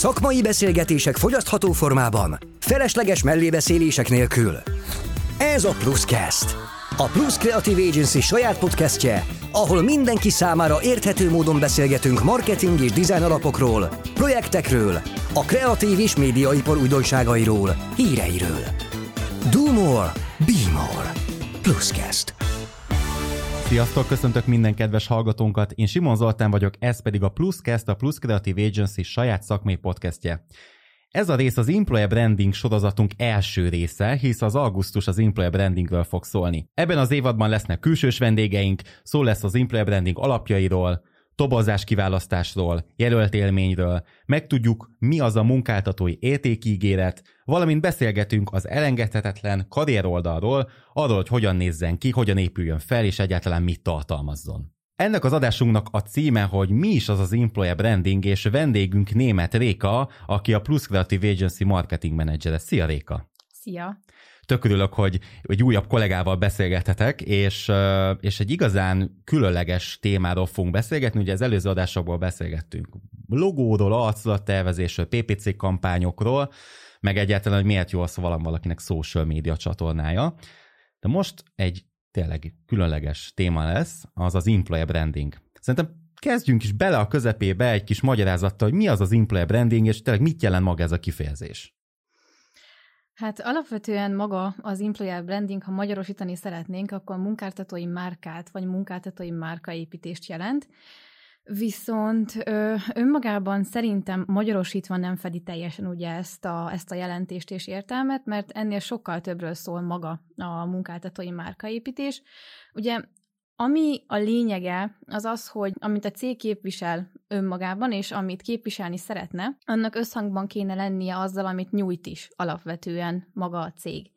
Szakmai beszélgetések fogyasztható formában, felesleges mellébeszélések nélkül. Ez a Pluscast. A Plus Creative Agency saját podcastje, ahol mindenki számára érthető módon beszélgetünk marketing és design alapokról, projektekről, a kreatív és médiaipar újdonságairól, híreiről. Do more, be more. Pluscast. Sziasztok, köszöntök minden kedves hallgatónkat. Én Simon Zoltán vagyok, ez pedig a Pluscast, a Plus Creative Agency saját szakmai podcastje. Ez a rész az Employer Branding sorozatunk első része, hisz az augusztus az Employer Brandingről fog szólni. Ebben az évadban lesznek külsős vendégeink, szó lesz az Employer Branding alapjairól, tobozás kiválasztásról, jelölt élményről, megtudjuk, mi az a munkáltatói értékígéret, valamint beszélgetünk az elengedhetetlen karrieroldalról, arról, hogy hogyan nézzen ki, hogyan épüljön fel, és egyáltalán mit tartalmazzon. Ennek az adásunknak a címe, hogy mi is az az employer branding, és vendégünk német Réka, aki a Plus Creative Agency marketing menedzsere. Szia Réka! Szia! Tök örülök, hogy egy újabb kollégával beszélgethetek, és, és egy igazán különleges témáról fogunk beszélgetni. Ugye az előző adásokból beszélgettünk logóról, arculattervezésről, PPC kampányokról, meg egyáltalán, hogy miért jó az, ha valakinek social média csatornája. De most egy tényleg különleges téma lesz, az az employer branding. Szerintem kezdjünk is bele a közepébe egy kis magyarázattal, hogy mi az az employer branding, és tényleg mit jelent maga ez a kifejezés. Hát alapvetően maga az employer branding, ha magyarosítani szeretnénk, akkor munkáltatói márkát vagy munkáltatói márkaépítést jelent. Viszont ö, önmagában szerintem magyarosítva nem fedi teljesen ugye ezt a, ezt a jelentést és értelmet, mert ennél sokkal többről szól maga a munkáltatói márkaépítés. Ugye ami a lényege, az az, hogy amit a cég képvisel önmagában, és amit képviselni szeretne, annak összhangban kéne lennie azzal, amit nyújt is alapvetően maga a cég.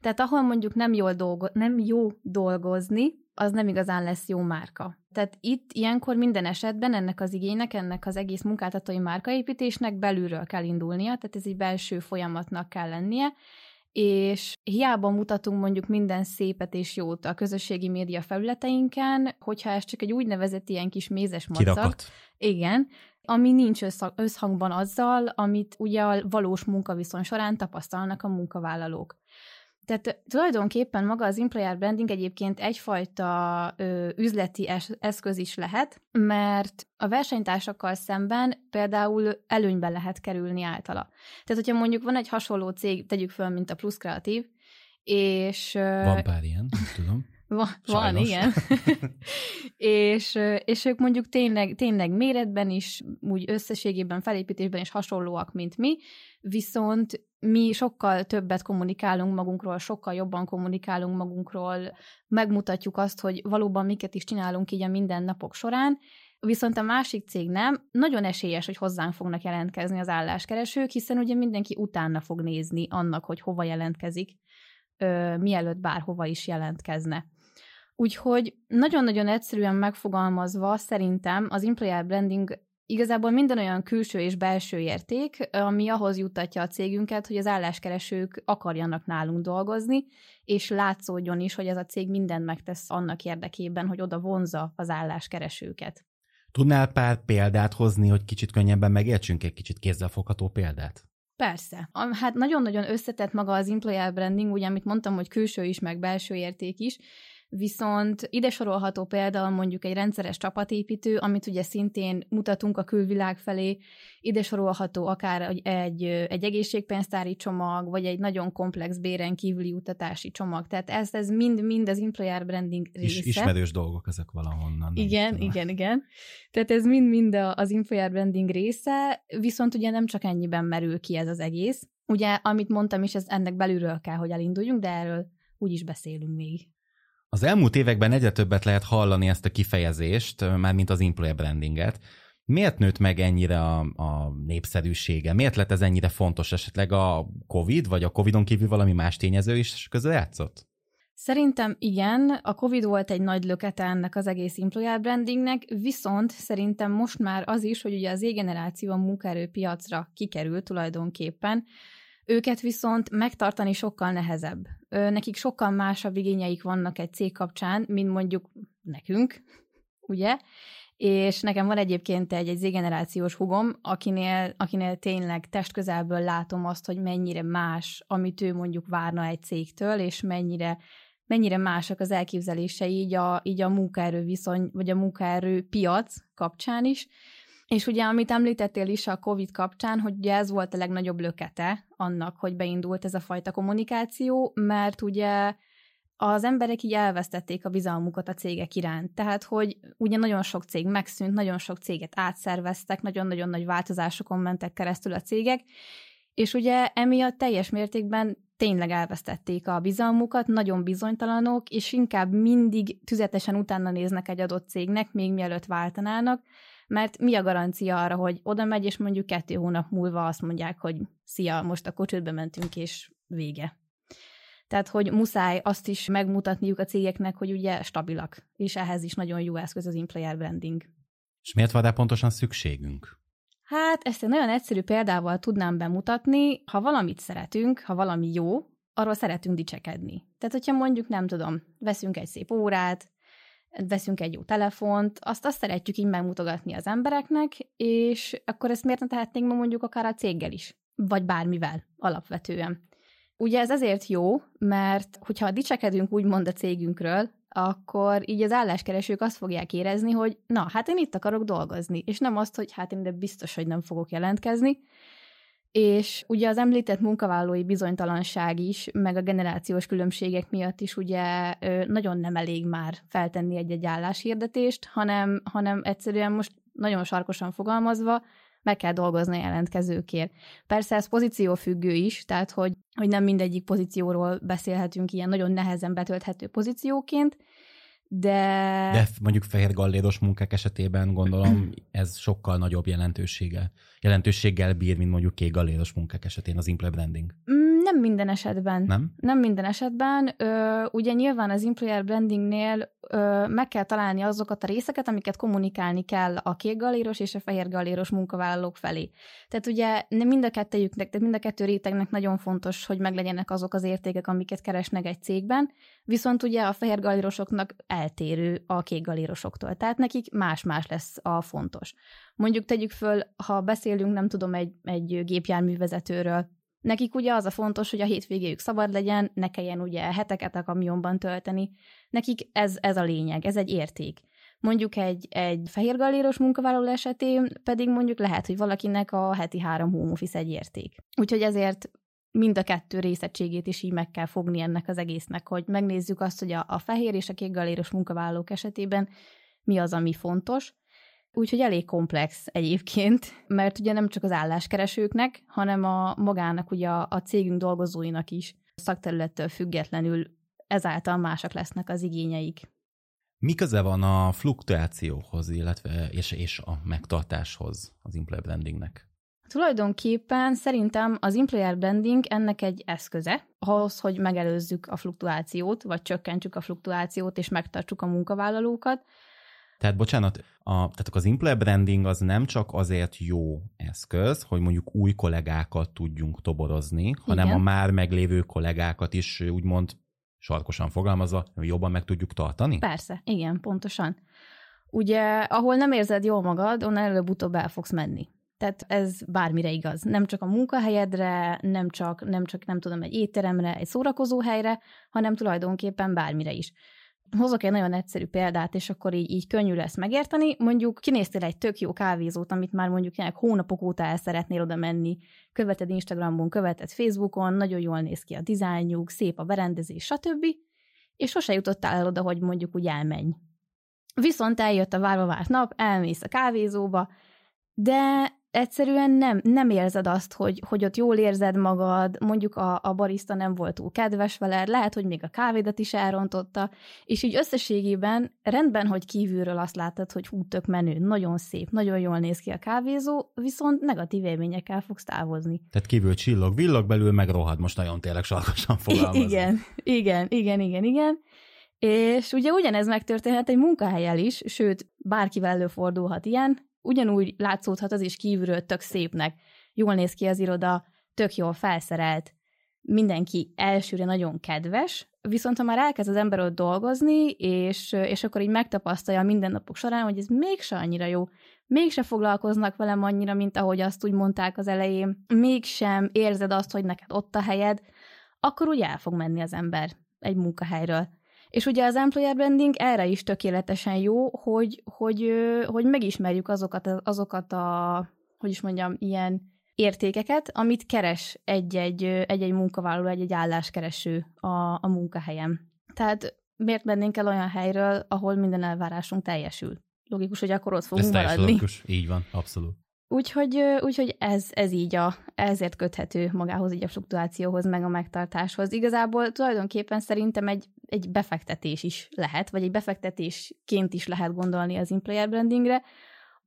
Tehát ahol mondjuk nem, jól dolgo- nem jó dolgozni, az nem igazán lesz jó márka. Tehát itt ilyenkor minden esetben ennek az igénynek, ennek az egész munkáltatói márkaépítésnek belülről kell indulnia, tehát ez egy belső folyamatnak kell lennie, és hiába mutatunk mondjuk minden szépet és jót a közösségi média felületeinken, hogyha ez csak egy úgynevezett ilyen kis mézes madzag. Igen, ami nincs összhangban azzal, amit ugye a valós munkaviszony során tapasztalnak a munkavállalók. Tehát tulajdonképpen maga az employer branding egyébként egyfajta ö, üzleti es- eszköz is lehet, mert a versenytársakkal szemben például előnyben lehet kerülni általa. Tehát, hogyha mondjuk van egy hasonló cég, tegyük föl, mint a Plus Kreatív, és... Van pár ilyen, tudom. Van, van igen. és, és ők mondjuk tényleg, tényleg méretben is, úgy összességében, felépítésben is hasonlóak, mint mi, viszont mi sokkal többet kommunikálunk magunkról, sokkal jobban kommunikálunk magunkról, megmutatjuk azt, hogy valóban miket is csinálunk így a mindennapok során, viszont a másik cég nem, nagyon esélyes, hogy hozzánk fognak jelentkezni az álláskeresők, hiszen ugye mindenki utána fog nézni annak, hogy hova jelentkezik, ö, mielőtt bárhova is jelentkezne. Úgyhogy nagyon-nagyon egyszerűen megfogalmazva szerintem az employer branding igazából minden olyan külső és belső érték, ami ahhoz juttatja a cégünket, hogy az álláskeresők akarjanak nálunk dolgozni, és látszódjon is, hogy ez a cég mindent megtesz annak érdekében, hogy oda vonza az álláskeresőket. Tudnál pár példát hozni, hogy kicsit könnyebben megértsünk egy kicsit kézzelfogható példát? Persze. Hát nagyon-nagyon összetett maga az employer branding, ugye, amit mondtam, hogy külső is, meg belső érték is, Viszont ide sorolható például mondjuk egy rendszeres csapatépítő, amit ugye szintén mutatunk a külvilág felé, ide sorolható akár egy, egy egészségpénztári csomag, vagy egy nagyon komplex béren kívüli utatási csomag. Tehát ez, ez mind-mind az employer branding része. Is, ismerős dolgok ezek valahonnan. Igen, tudom. igen, igen. Tehát ez mind-mind az employer branding része, viszont ugye nem csak ennyiben merül ki ez az egész. Ugye, amit mondtam is, ez ennek belülről kell, hogy elinduljunk, de erről úgy is beszélünk még. Az elmúlt években egyre többet lehet hallani ezt a kifejezést, már mint az employer brandinget. Miért nőtt meg ennyire a, a népszerűsége? Miért lett ez ennyire fontos? Esetleg a COVID, vagy a COVID-on kívül valami más tényező is közrejátszott? Szerintem igen, a COVID volt egy nagy lökete ennek az egész employer brandingnek, viszont szerintem most már az is, hogy ugye az Z-generáció a munkaerőpiacra kikerült tulajdonképpen, őket viszont megtartani sokkal nehezebb. Nekik sokkal másabb igényeik vannak egy cég kapcsán, mint mondjuk nekünk, ugye? és nekem van egyébként egy, egy z-generációs hugom, akinél, akinél tényleg testközelből látom azt, hogy mennyire más, amit ő mondjuk várna egy cégtől, és mennyire mennyire másak az elképzelései így a, így a munkaerő viszony, vagy a munkaerő piac kapcsán is. És ugye, amit említettél is a COVID kapcsán, hogy ugye ez volt a legnagyobb lökete annak, hogy beindult ez a fajta kommunikáció, mert ugye az emberek így elvesztették a bizalmukat a cégek iránt. Tehát, hogy ugye nagyon sok cég megszűnt, nagyon sok céget átszerveztek, nagyon-nagyon nagy változásokon mentek keresztül a cégek, és ugye emiatt teljes mértékben tényleg elvesztették a bizalmukat, nagyon bizonytalanok, és inkább mindig tüzetesen utána néznek egy adott cégnek, még mielőtt váltanának, mert mi a garancia arra, hogy oda megy, és mondjuk kettő hónap múlva azt mondják, hogy szia, most a kocsődbe mentünk, és vége. Tehát, hogy muszáj azt is megmutatniuk a cégeknek, hogy ugye stabilak, és ehhez is nagyon jó eszköz az employer branding. És miért van rá pontosan szükségünk? Hát ezt egy nagyon egyszerű példával tudnám bemutatni. Ha valamit szeretünk, ha valami jó, arról szeretünk dicsekedni. Tehát, hogyha mondjuk, nem tudom, veszünk egy szép órát, veszünk egy jó telefont, azt azt szeretjük így megmutogatni az embereknek, és akkor ezt miért ne tehetnénk ma mondjuk akár a céggel is, vagy bármivel alapvetően. Ugye ez azért jó, mert hogyha dicsekedünk úgymond a cégünkről, akkor így az álláskeresők azt fogják érezni, hogy na, hát én itt akarok dolgozni, és nem azt, hogy hát én de biztos, hogy nem fogok jelentkezni. És ugye az említett munkavállalói bizonytalanság is, meg a generációs különbségek miatt is ugye nagyon nem elég már feltenni egy-egy álláshirdetést, hanem, hanem egyszerűen most nagyon sarkosan fogalmazva, meg kell dolgozni a jelentkezőkért. Persze ez pozíciófüggő is, tehát hogy, hogy nem mindegyik pozícióról beszélhetünk ilyen nagyon nehezen betölthető pozícióként, de... De mondjuk fehér galléros munkák esetében gondolom ez sokkal nagyobb jelentősége, jelentőséggel bír, mint mondjuk kék galléros munkák esetén az employer branding. Mm, nem minden esetben. Nem? Nem minden esetben. Ö, ugye nyilván az employer brandingnél ö, meg kell találni azokat a részeket, amiket kommunikálni kell a kék galéros és a fehér galéros munkavállalók felé. Tehát ugye mind a kettőjüknek, tehát mind a kettő rétegnek nagyon fontos, hogy meglegyenek azok az értékek, amiket keresnek egy cégben, viszont ugye a fehér galérosoknak eltérő a kék galérosoktól. Tehát nekik más-más lesz a fontos. Mondjuk tegyük föl, ha beszélünk, nem tudom, egy, egy gépjárművezetőről, Nekik ugye az a fontos, hogy a hétvégéjük szabad legyen, ne kelljen ugye heteket a kamionban tölteni. Nekik ez, ez a lényeg, ez egy érték. Mondjuk egy, egy fehérgaléros munkavállaló esetén pedig mondjuk lehet, hogy valakinek a heti három home office egy érték. Úgyhogy ezért mind a kettő részettségét is így meg kell fogni ennek az egésznek, hogy megnézzük azt, hogy a, a fehér és a kék galéros munkavállalók esetében mi az, ami fontos, Úgyhogy elég komplex egyébként, mert ugye nem csak az álláskeresőknek, hanem a magának, ugye a, a cégünk dolgozóinak is szakterülettől függetlenül ezáltal másak lesznek az igényeik. Mi köze van a fluktuációhoz, illetve és, és a megtartáshoz az employer brandingnek? Tulajdonképpen szerintem az employer branding ennek egy eszköze, ahhoz, hogy megelőzzük a fluktuációt, vagy csökkentsük a fluktuációt, és megtartsuk a munkavállalókat, tehát bocsánat, a, tehát az employer branding az nem csak azért jó eszköz, hogy mondjuk új kollégákat tudjunk toborozni, Igen. hanem a már meglévő kollégákat is úgymond sarkosan fogalmazva jobban meg tudjuk tartani? Persze, igen, pontosan. Ugye, ahol nem érzed jól magad, onnan előbb-utóbb el fogsz menni. Tehát ez bármire igaz. Nem csak a munkahelyedre, nem csak, nem csak, nem tudom, egy étteremre, egy szórakozó helyre, hanem tulajdonképpen bármire is. Hozok egy nagyon egyszerű példát, és akkor így, így könnyű lesz megérteni. Mondjuk kinéztél egy tök jó kávézót, amit már mondjuk tényleg hónapok óta el szeretnél oda menni, követed Instagramon, követed Facebookon, nagyon jól néz ki a dizájnjuk, szép a berendezés, stb. És sose jutottál el oda, hogy mondjuk úgy elmenj. Viszont eljött a várva várt nap, elmész a kávézóba, de egyszerűen nem, nem érzed azt, hogy, hogy ott jól érzed magad, mondjuk a, a barista nem volt túl kedves veled, lehet, hogy még a kávédat is elrontotta, és így összességében rendben, hogy kívülről azt látod, hogy hú, tök menő, nagyon szép, nagyon jól néz ki a kávézó, viszont negatív élményekkel fogsz távozni. Tehát kívül csillog, villog, belül meg rohad, most nagyon tényleg sarkosan fogalmazom. Igen, igen, igen, igen, igen. És ugye ugyanez megtörténhet egy munkahelyel is, sőt, bárkivel előfordulhat ilyen, ugyanúgy látszódhat az is kívülről tök szépnek. Jól néz ki az iroda, tök jól felszerelt, mindenki elsőre nagyon kedves, Viszont ha már elkezd az ember ott dolgozni, és, és akkor így megtapasztalja a mindennapok során, hogy ez mégse annyira jó, mégse foglalkoznak velem annyira, mint ahogy azt úgy mondták az elején, mégsem érzed azt, hogy neked ott a helyed, akkor úgy el fog menni az ember egy munkahelyről. És ugye az employer branding erre is tökéletesen jó, hogy, hogy, hogy megismerjük azokat, azokat a, hogy is mondjam, ilyen értékeket, amit keres egy-egy, egy-egy munkavállaló, egy-egy álláskereső a, a munkahelyem. Tehát miért mennénk el olyan helyről, ahol minden elvárásunk teljesül? Logikus, hogy akkor ott fogunk Ez maradni. logikus, így van, abszolút. Úgyhogy, úgyhogy ez, ez így a, ezért köthető magához így a fluktuációhoz, meg a megtartáshoz. Igazából tulajdonképpen szerintem egy, egy befektetés is lehet, vagy egy befektetésként is lehet gondolni az employer brandingre,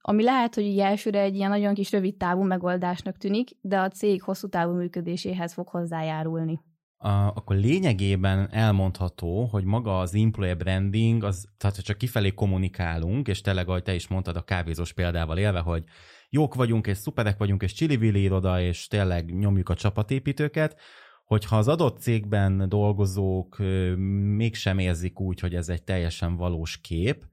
ami lehet, hogy így elsőre egy ilyen nagyon kis rövid távú megoldásnak tűnik, de a cég hosszú távú működéséhez fog hozzájárulni. Akkor lényegében elmondható, hogy maga az employer branding, az, tehát hogy csak kifelé kommunikálunk, és tényleg, ahogy te is mondtad a kávézós példával élve, hogy jók vagyunk, és szuperek vagyunk, és csili iroda, és tényleg nyomjuk a csapatépítőket, hogyha az adott cégben dolgozók mégsem érzik úgy, hogy ez egy teljesen valós kép,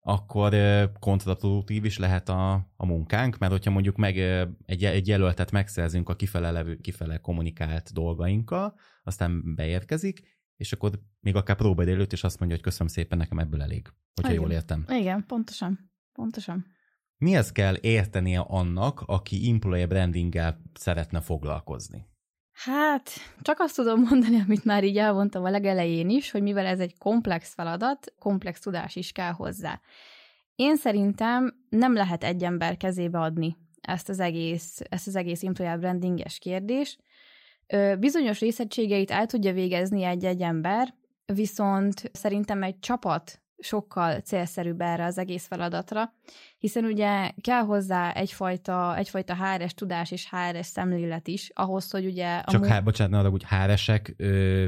akkor kontraproduktív is lehet a, a munkánk, mert hogyha mondjuk meg egy, egy jelöltet megszerzünk a kifele, levő, kifele kommunikált dolgainkkal, aztán beérkezik, és akkor még akár próbáld előtt, és azt mondja, hogy köszönöm szépen, nekem ebből elég, hogyha Igen. jól értem. Igen, pontosan. Pontosan. Mihez kell értenie annak, aki employer brandinggel szeretne foglalkozni? Hát, csak azt tudom mondani, amit már így elmondtam a legelején is, hogy mivel ez egy komplex feladat, komplex tudás is kell hozzá. Én szerintem nem lehet egy ember kezébe adni ezt az egész, ezt az egész employer brandinges kérdést. Bizonyos részegységeit el tudja végezni egy-egy ember, viszont szerintem egy csapat sokkal célszerűbb erre az egész feladatra, hiszen ugye kell hozzá egyfajta, egyfajta HRS tudás és HRS szemlélet is, ahhoz, hogy ugye... A csak, há, bocsánat, ne úgy HRS-ek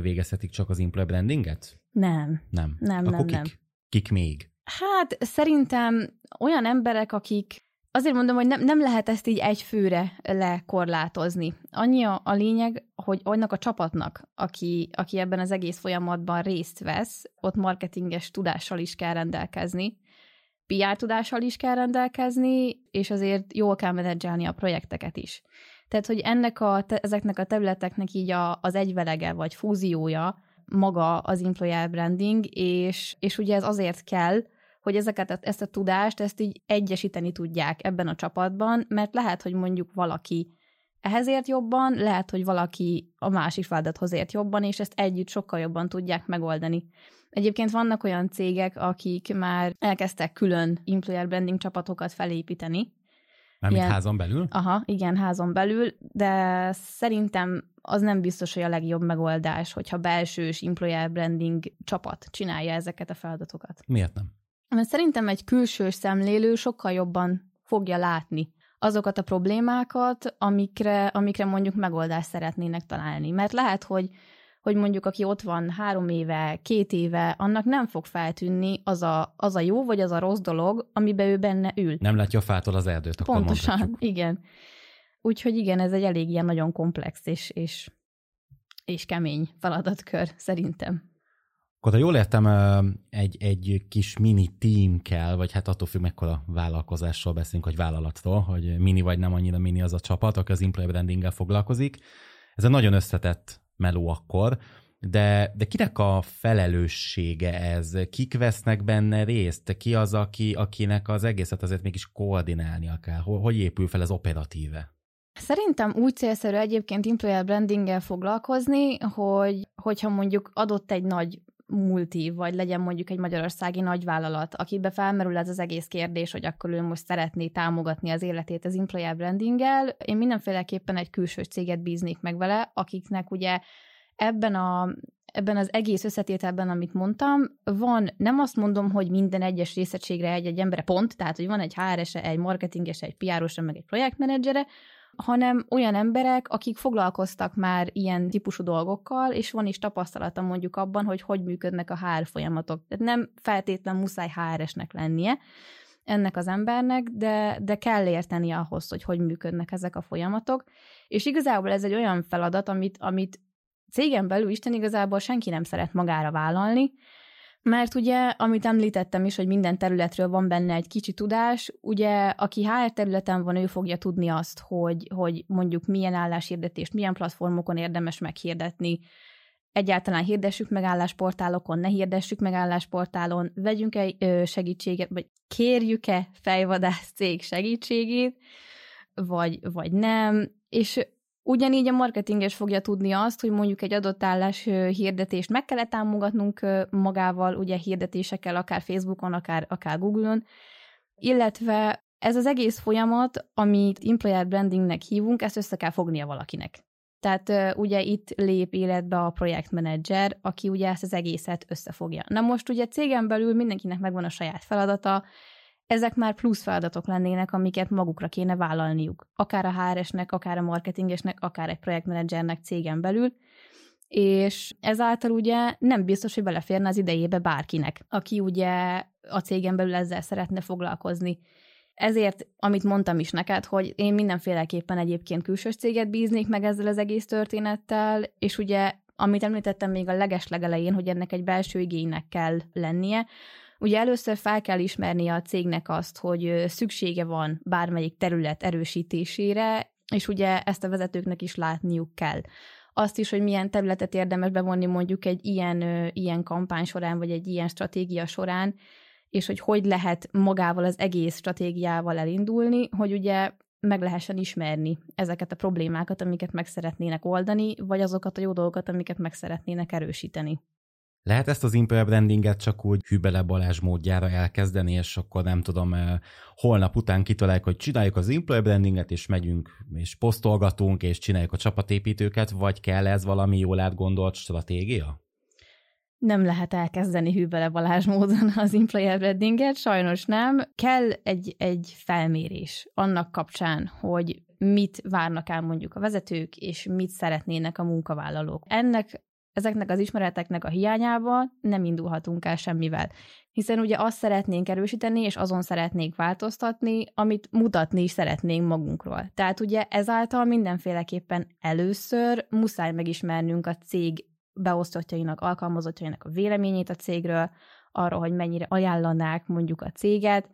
végezhetik csak az employee brandinget? Nem. Nem. Nem, Akkor nem, kik? nem. Kik még? Hát szerintem olyan emberek, akik Azért mondom, hogy nem, nem lehet ezt így egy főre lekorlátozni. Annyi a, a lényeg, hogy annak a csapatnak, aki, aki ebben az egész folyamatban részt vesz, ott marketinges tudással is kell rendelkezni, PR tudással is kell rendelkezni, és azért jól kell menedzselni a projekteket is. Tehát, hogy ennek a, te, ezeknek a területeknek így a, az egyvelege vagy fúziója maga az employer branding, és, és ugye ez azért kell, hogy ezeket, ezt a tudást, ezt így egyesíteni tudják ebben a csapatban, mert lehet, hogy mondjuk valaki ehhez ért jobban, lehet, hogy valaki a másik feladathoz ért jobban, és ezt együtt sokkal jobban tudják megoldani. Egyébként vannak olyan cégek, akik már elkezdtek külön employer branding csapatokat felépíteni. Mármint ilyen, házon belül? Aha, igen, házon belül, de szerintem az nem biztos, hogy a legjobb megoldás, hogyha belsős employer branding csapat csinálja ezeket a feladatokat. Miért nem? Mert szerintem egy külső szemlélő sokkal jobban fogja látni azokat a problémákat, amikre, amikre mondjuk megoldást szeretnének találni. Mert lehet, hogy hogy mondjuk aki ott van három éve, két éve, annak nem fog feltűnni az a, az a jó vagy az a rossz dolog, amiben ő benne ül. Nem látja a fától az erdőt, akkor Pontosan, mondhatjuk. igen. Úgyhogy igen, ez egy elég ilyen nagyon komplex és, és, és kemény feladatkör, szerintem. Akkor ha jól értem, egy, egy kis mini team kell, vagy hát attól függ, mekkora vállalkozásról beszélünk, vagy vállalatról, hogy mini vagy nem annyira mini az a csapat, aki az employee brandinggel foglalkozik. Ez egy nagyon összetett meló akkor, de, de kinek a felelőssége ez? Kik vesznek benne részt? Ki az, aki, akinek az egészet azért mégis koordinálnia kell? Hogy épül fel ez operatíve? Szerintem úgy célszerű egyébként employer brandinggel foglalkozni, hogy hogyha mondjuk adott egy nagy multi, vagy legyen mondjuk egy magyarországi nagyvállalat, akibe felmerül ez az egész kérdés, hogy akkor ő most szeretné támogatni az életét az employer brandinggel, én mindenféleképpen egy külső céget bíznék meg vele, akiknek ugye ebben a ebben az egész összetételben, amit mondtam, van, nem azt mondom, hogy minden egyes részegységre egy-egy embere pont, tehát, hogy van egy HR-ese, egy marketingese, egy PR-osa, meg egy projektmenedzsere, hanem olyan emberek, akik foglalkoztak már ilyen típusú dolgokkal, és van is tapasztalata mondjuk abban, hogy hogy működnek a HR folyamatok. Tehát nem feltétlen muszáj HR-esnek lennie ennek az embernek, de, de kell érteni ahhoz, hogy hogy működnek ezek a folyamatok. És igazából ez egy olyan feladat, amit, amit cégen belül Isten igazából senki nem szeret magára vállalni, mert ugye, amit említettem is, hogy minden területről van benne egy kicsi tudás, ugye, aki HR területen van, ő fogja tudni azt, hogy, hogy mondjuk milyen álláshirdetést, milyen platformokon érdemes meghirdetni, egyáltalán hirdessük meg állásportálokon, ne hirdessük meg állásportálon, vegyünk-e segítséget, vagy kérjük-e fejvadász cég segítségét, vagy, vagy nem, és Ugyanígy a marketinges fogja tudni azt, hogy mondjuk egy adott állás hirdetést meg kellett támogatnunk magával, ugye hirdetésekkel, akár Facebookon, akár, akár Google-on, illetve ez az egész folyamat, amit employer brandingnek hívunk, ezt össze kell fognia valakinek. Tehát ugye itt lép életbe a projektmenedzser, aki ugye ezt az egészet összefogja. Na most ugye cégen belül mindenkinek megvan a saját feladata, ezek már plusz feladatok lennének, amiket magukra kéne vállalniuk. Akár a HR-esnek, akár a marketingesnek, akár egy projektmenedzsernek cégen belül, és ezáltal ugye nem biztos, hogy beleférne az idejébe bárkinek, aki ugye a cégen belül ezzel szeretne foglalkozni. Ezért, amit mondtam is neked, hogy én mindenféleképpen egyébként külsős céget bíznék meg ezzel az egész történettel, és ugye, amit említettem még a leges hogy ennek egy belső igénynek kell lennie, Ugye először fel kell ismerni a cégnek azt, hogy szüksége van bármelyik terület erősítésére, és ugye ezt a vezetőknek is látniuk kell. Azt is, hogy milyen területet érdemes bevonni mondjuk egy ilyen, ilyen kampány során, vagy egy ilyen stratégia során, és hogy hogy lehet magával az egész stratégiával elindulni, hogy ugye meg lehessen ismerni ezeket a problémákat, amiket meg szeretnének oldani, vagy azokat a jó dolgokat, amiket meg szeretnének erősíteni. Lehet ezt az employer brandinget csak úgy hűbele Balázs módjára elkezdeni, és akkor nem tudom, eh, holnap után kitaláljuk, hogy csináljuk az employer brandinget, és megyünk, és posztolgatunk, és csináljuk a csapatépítőket, vagy kell ez valami jól átgondolt stratégia? Nem lehet elkezdeni hűbele Balázs módon az employer brandinget, sajnos nem. Kell egy, egy felmérés annak kapcsán, hogy mit várnak el mondjuk a vezetők, és mit szeretnének a munkavállalók. Ennek ezeknek az ismereteknek a hiányában nem indulhatunk el semmivel. Hiszen ugye azt szeretnénk erősíteni, és azon szeretnénk változtatni, amit mutatni is szeretnénk magunkról. Tehát ugye ezáltal mindenféleképpen először muszáj megismernünk a cég beosztottjainak, alkalmazottjainak a véleményét a cégről, arról, hogy mennyire ajánlanák mondjuk a céget,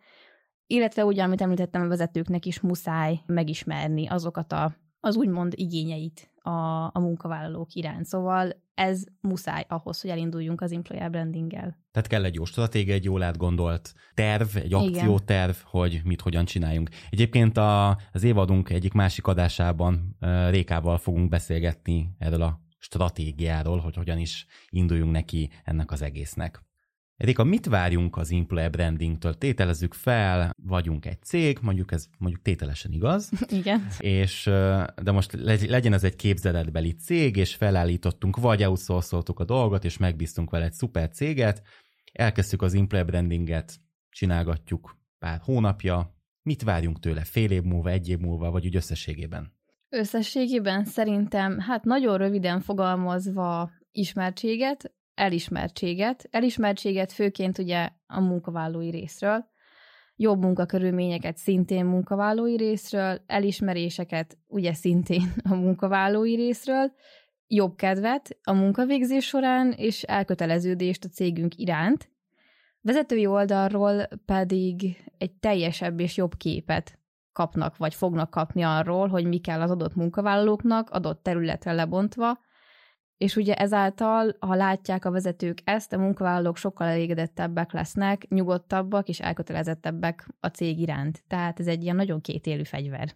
illetve ugye, amit említettem, a vezetőknek is muszáj megismerni azokat a, az úgymond igényeit a, a munkavállalók iránt. Szóval ez muszáj ahhoz, hogy elinduljunk az employer brandinggel. Tehát kell egy jó stratégia, egy jól átgondolt terv, egy akcióterv, hogy mit hogyan csináljunk. Egyébként a, az évadunk egyik másik adásában Rékával fogunk beszélgetni erről a stratégiáról, hogy hogyan is induljunk neki ennek az egésznek. Erika, mit várjunk az employer brandingtől? Tételezzük fel, vagyunk egy cég, mondjuk ez mondjuk tételesen igaz. Igen. És, de most legyen ez egy képzeletbeli cég, és felállítottunk, vagy outsourcoltuk a dolgot, és megbíztunk vele egy szuper céget, elkezdtük az employer brandinget, csinálgatjuk pár hónapja, mit várjunk tőle fél év múlva, egy év múlva, vagy úgy összességében? Összességében szerintem, hát nagyon röviden fogalmazva ismertséget, elismertséget. Elismertséget főként ugye a munkavállalói részről, jobb munkakörülményeket szintén munkavállalói részről, elismeréseket ugye szintén a munkavállalói részről, jobb kedvet a munkavégzés során, és elköteleződést a cégünk iránt. Vezetői oldalról pedig egy teljesebb és jobb képet kapnak, vagy fognak kapni arról, hogy mi kell az adott munkavállalóknak, adott területre lebontva, és ugye ezáltal, ha látják a vezetők ezt, a munkavállalók sokkal elégedettebbek lesznek, nyugodtabbak és elkötelezettebbek a cég iránt. Tehát ez egy ilyen nagyon kétélű fegyver.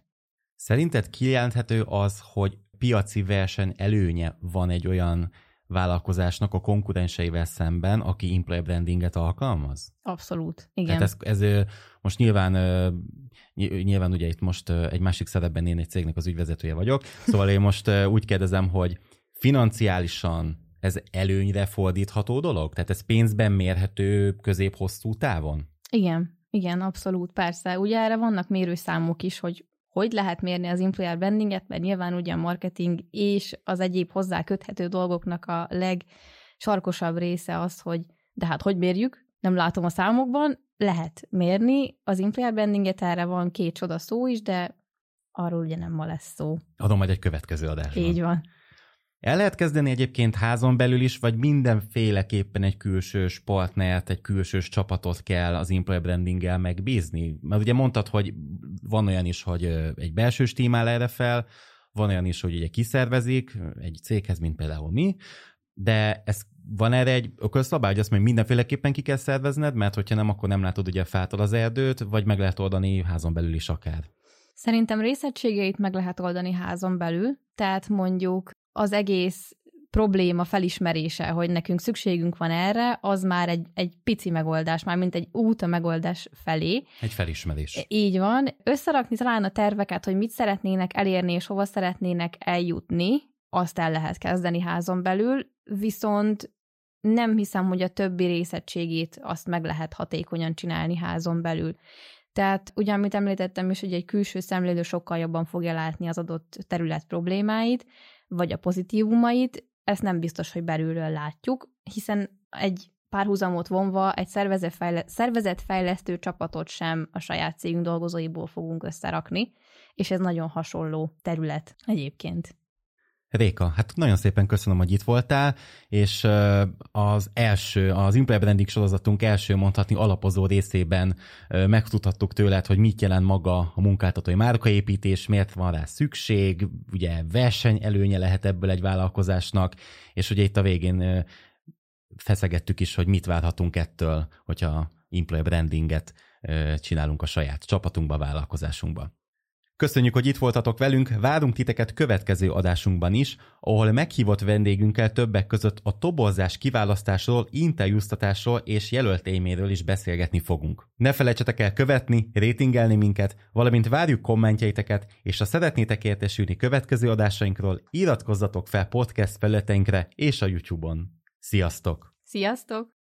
Szerinted kijelenthető az, hogy piaci verseny előnye van egy olyan vállalkozásnak a konkurenseivel szemben, aki employer brandinget alkalmaz? Abszolút, igen. Tehát ez, ez most nyilván, nyilván ugye itt most egy másik szerepben én egy cégnek az ügyvezetője vagyok, szóval én most úgy kérdezem, hogy financiálisan ez előnyre fordítható dolog? Tehát ez pénzben mérhető közép-hosszú távon? Igen, igen, abszolút, persze. Ugye erre vannak mérőszámok is, hogy hogy lehet mérni az employer brandinget, mert nyilván ugye a marketing és az egyéb hozzá köthető dolgoknak a legsarkosabb része az, hogy de hát hogy mérjük? Nem látom a számokban, lehet mérni. Az employer brandinget erre van két csoda szó is, de arról ugye nem ma lesz szó. Adom majd egy következő adásban. Így van. El lehet kezdeni egyébként házon belül is, vagy mindenféleképpen egy külsős partnert, egy külsős csapatot kell az employer brandinggel megbízni? Mert ugye mondtad, hogy van olyan is, hogy egy belső tím áll erre fel, van olyan is, hogy ugye kiszervezik egy céghez, mint például mi, de ez van erre egy ökölszabály, hogy azt mondja, mindenféleképpen ki kell szervezned, mert hogyha nem, akkor nem látod ugye fától az erdőt, vagy meg lehet oldani házon belül is akár. Szerintem részegységeit meg lehet oldani házon belül, tehát mondjuk az egész probléma felismerése, hogy nekünk szükségünk van erre, az már egy, egy pici megoldás, már mint egy út a megoldás felé. Egy felismerés. Így van. Összerakni talán a terveket, hogy mit szeretnének elérni, és hova szeretnének eljutni, azt el lehet kezdeni házon belül, viszont nem hiszem, hogy a többi részegységét azt meg lehet hatékonyan csinálni házon belül. Tehát ugyan, amit említettem is, hogy egy külső szemlélő sokkal jobban fogja látni az adott terület problémáit, vagy a pozitívumait, ezt nem biztos, hogy belülről látjuk, hiszen egy párhuzamot vonva egy szervezetfejlesztő csapatot sem a saját cégünk dolgozóiból fogunk összerakni, és ez nagyon hasonló terület egyébként. Réka, hát nagyon szépen köszönöm, hogy itt voltál, és az első, az Employer Branding sorozatunk első mondhatni alapozó részében megtudhattuk tőled, hogy mit jelent maga a munkáltatói márkaépítés, miért van rá szükség, ugye verseny előnye lehet ebből egy vállalkozásnak, és ugye itt a végén feszegettük is, hogy mit várhatunk ettől, hogyha employer brandinget csinálunk a saját csapatunkba, vállalkozásunkba. Köszönjük, hogy itt voltatok velünk, várunk titeket következő adásunkban is, ahol meghívott vendégünkkel többek között a toborzás kiválasztásról, interjúztatásról és jelöltéméről is beszélgetni fogunk. Ne felejtsetek el követni, rétingelni minket, valamint várjuk kommentjeiteket, és ha szeretnétek értesülni következő adásainkról, iratkozzatok fel podcast felületeinkre és a YouTube-on. Sziasztok! Sziasztok!